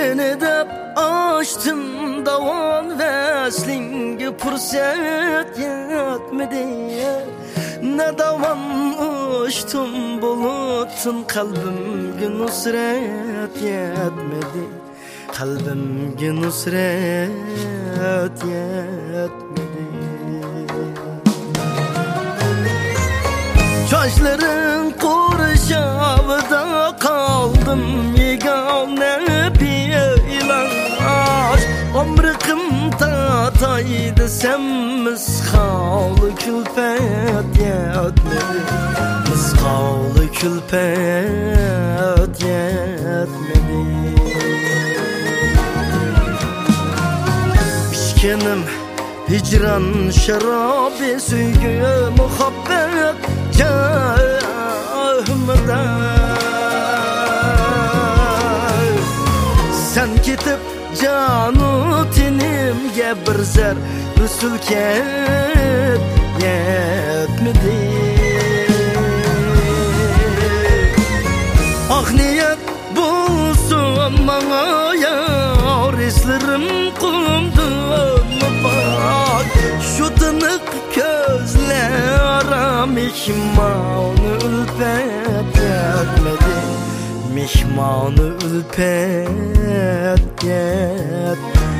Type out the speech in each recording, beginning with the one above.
Seni de açtım davan veslinge pürsat yetmedi. Ne davan uçtum bulutun kalbimge nusret yetmedi. Kalbimge nusret yetmedi. Saçların kurşavda kaldım tatay desem miskalı külfet yetmedi Miskalı külfet yetmedi Pişkenim hicran şarabı süygü muhabbet cahmıda Sen gitip canu tinimge bir zer Rüsül ket yetmedi. Ah yar Eslerim kumdun bak Şu tınık gözler Mihmanı ülpet yetmedi Mihmanı ülpet yetmedi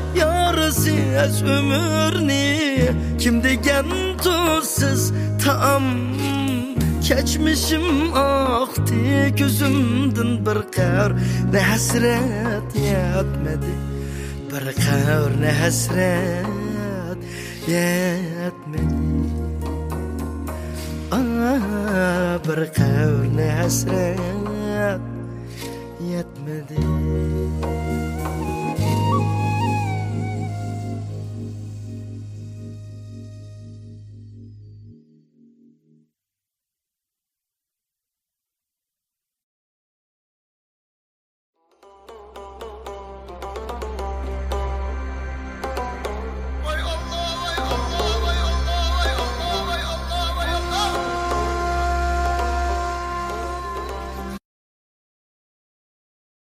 yarısı ez ömürni Kim degen tuzsuz? Tam Keçmişim aktı gözümdün bir kar. Ne hasret yetmedi. Bir kar ne hasret yetmedi. Ah, bir kar ne hasret yetmedi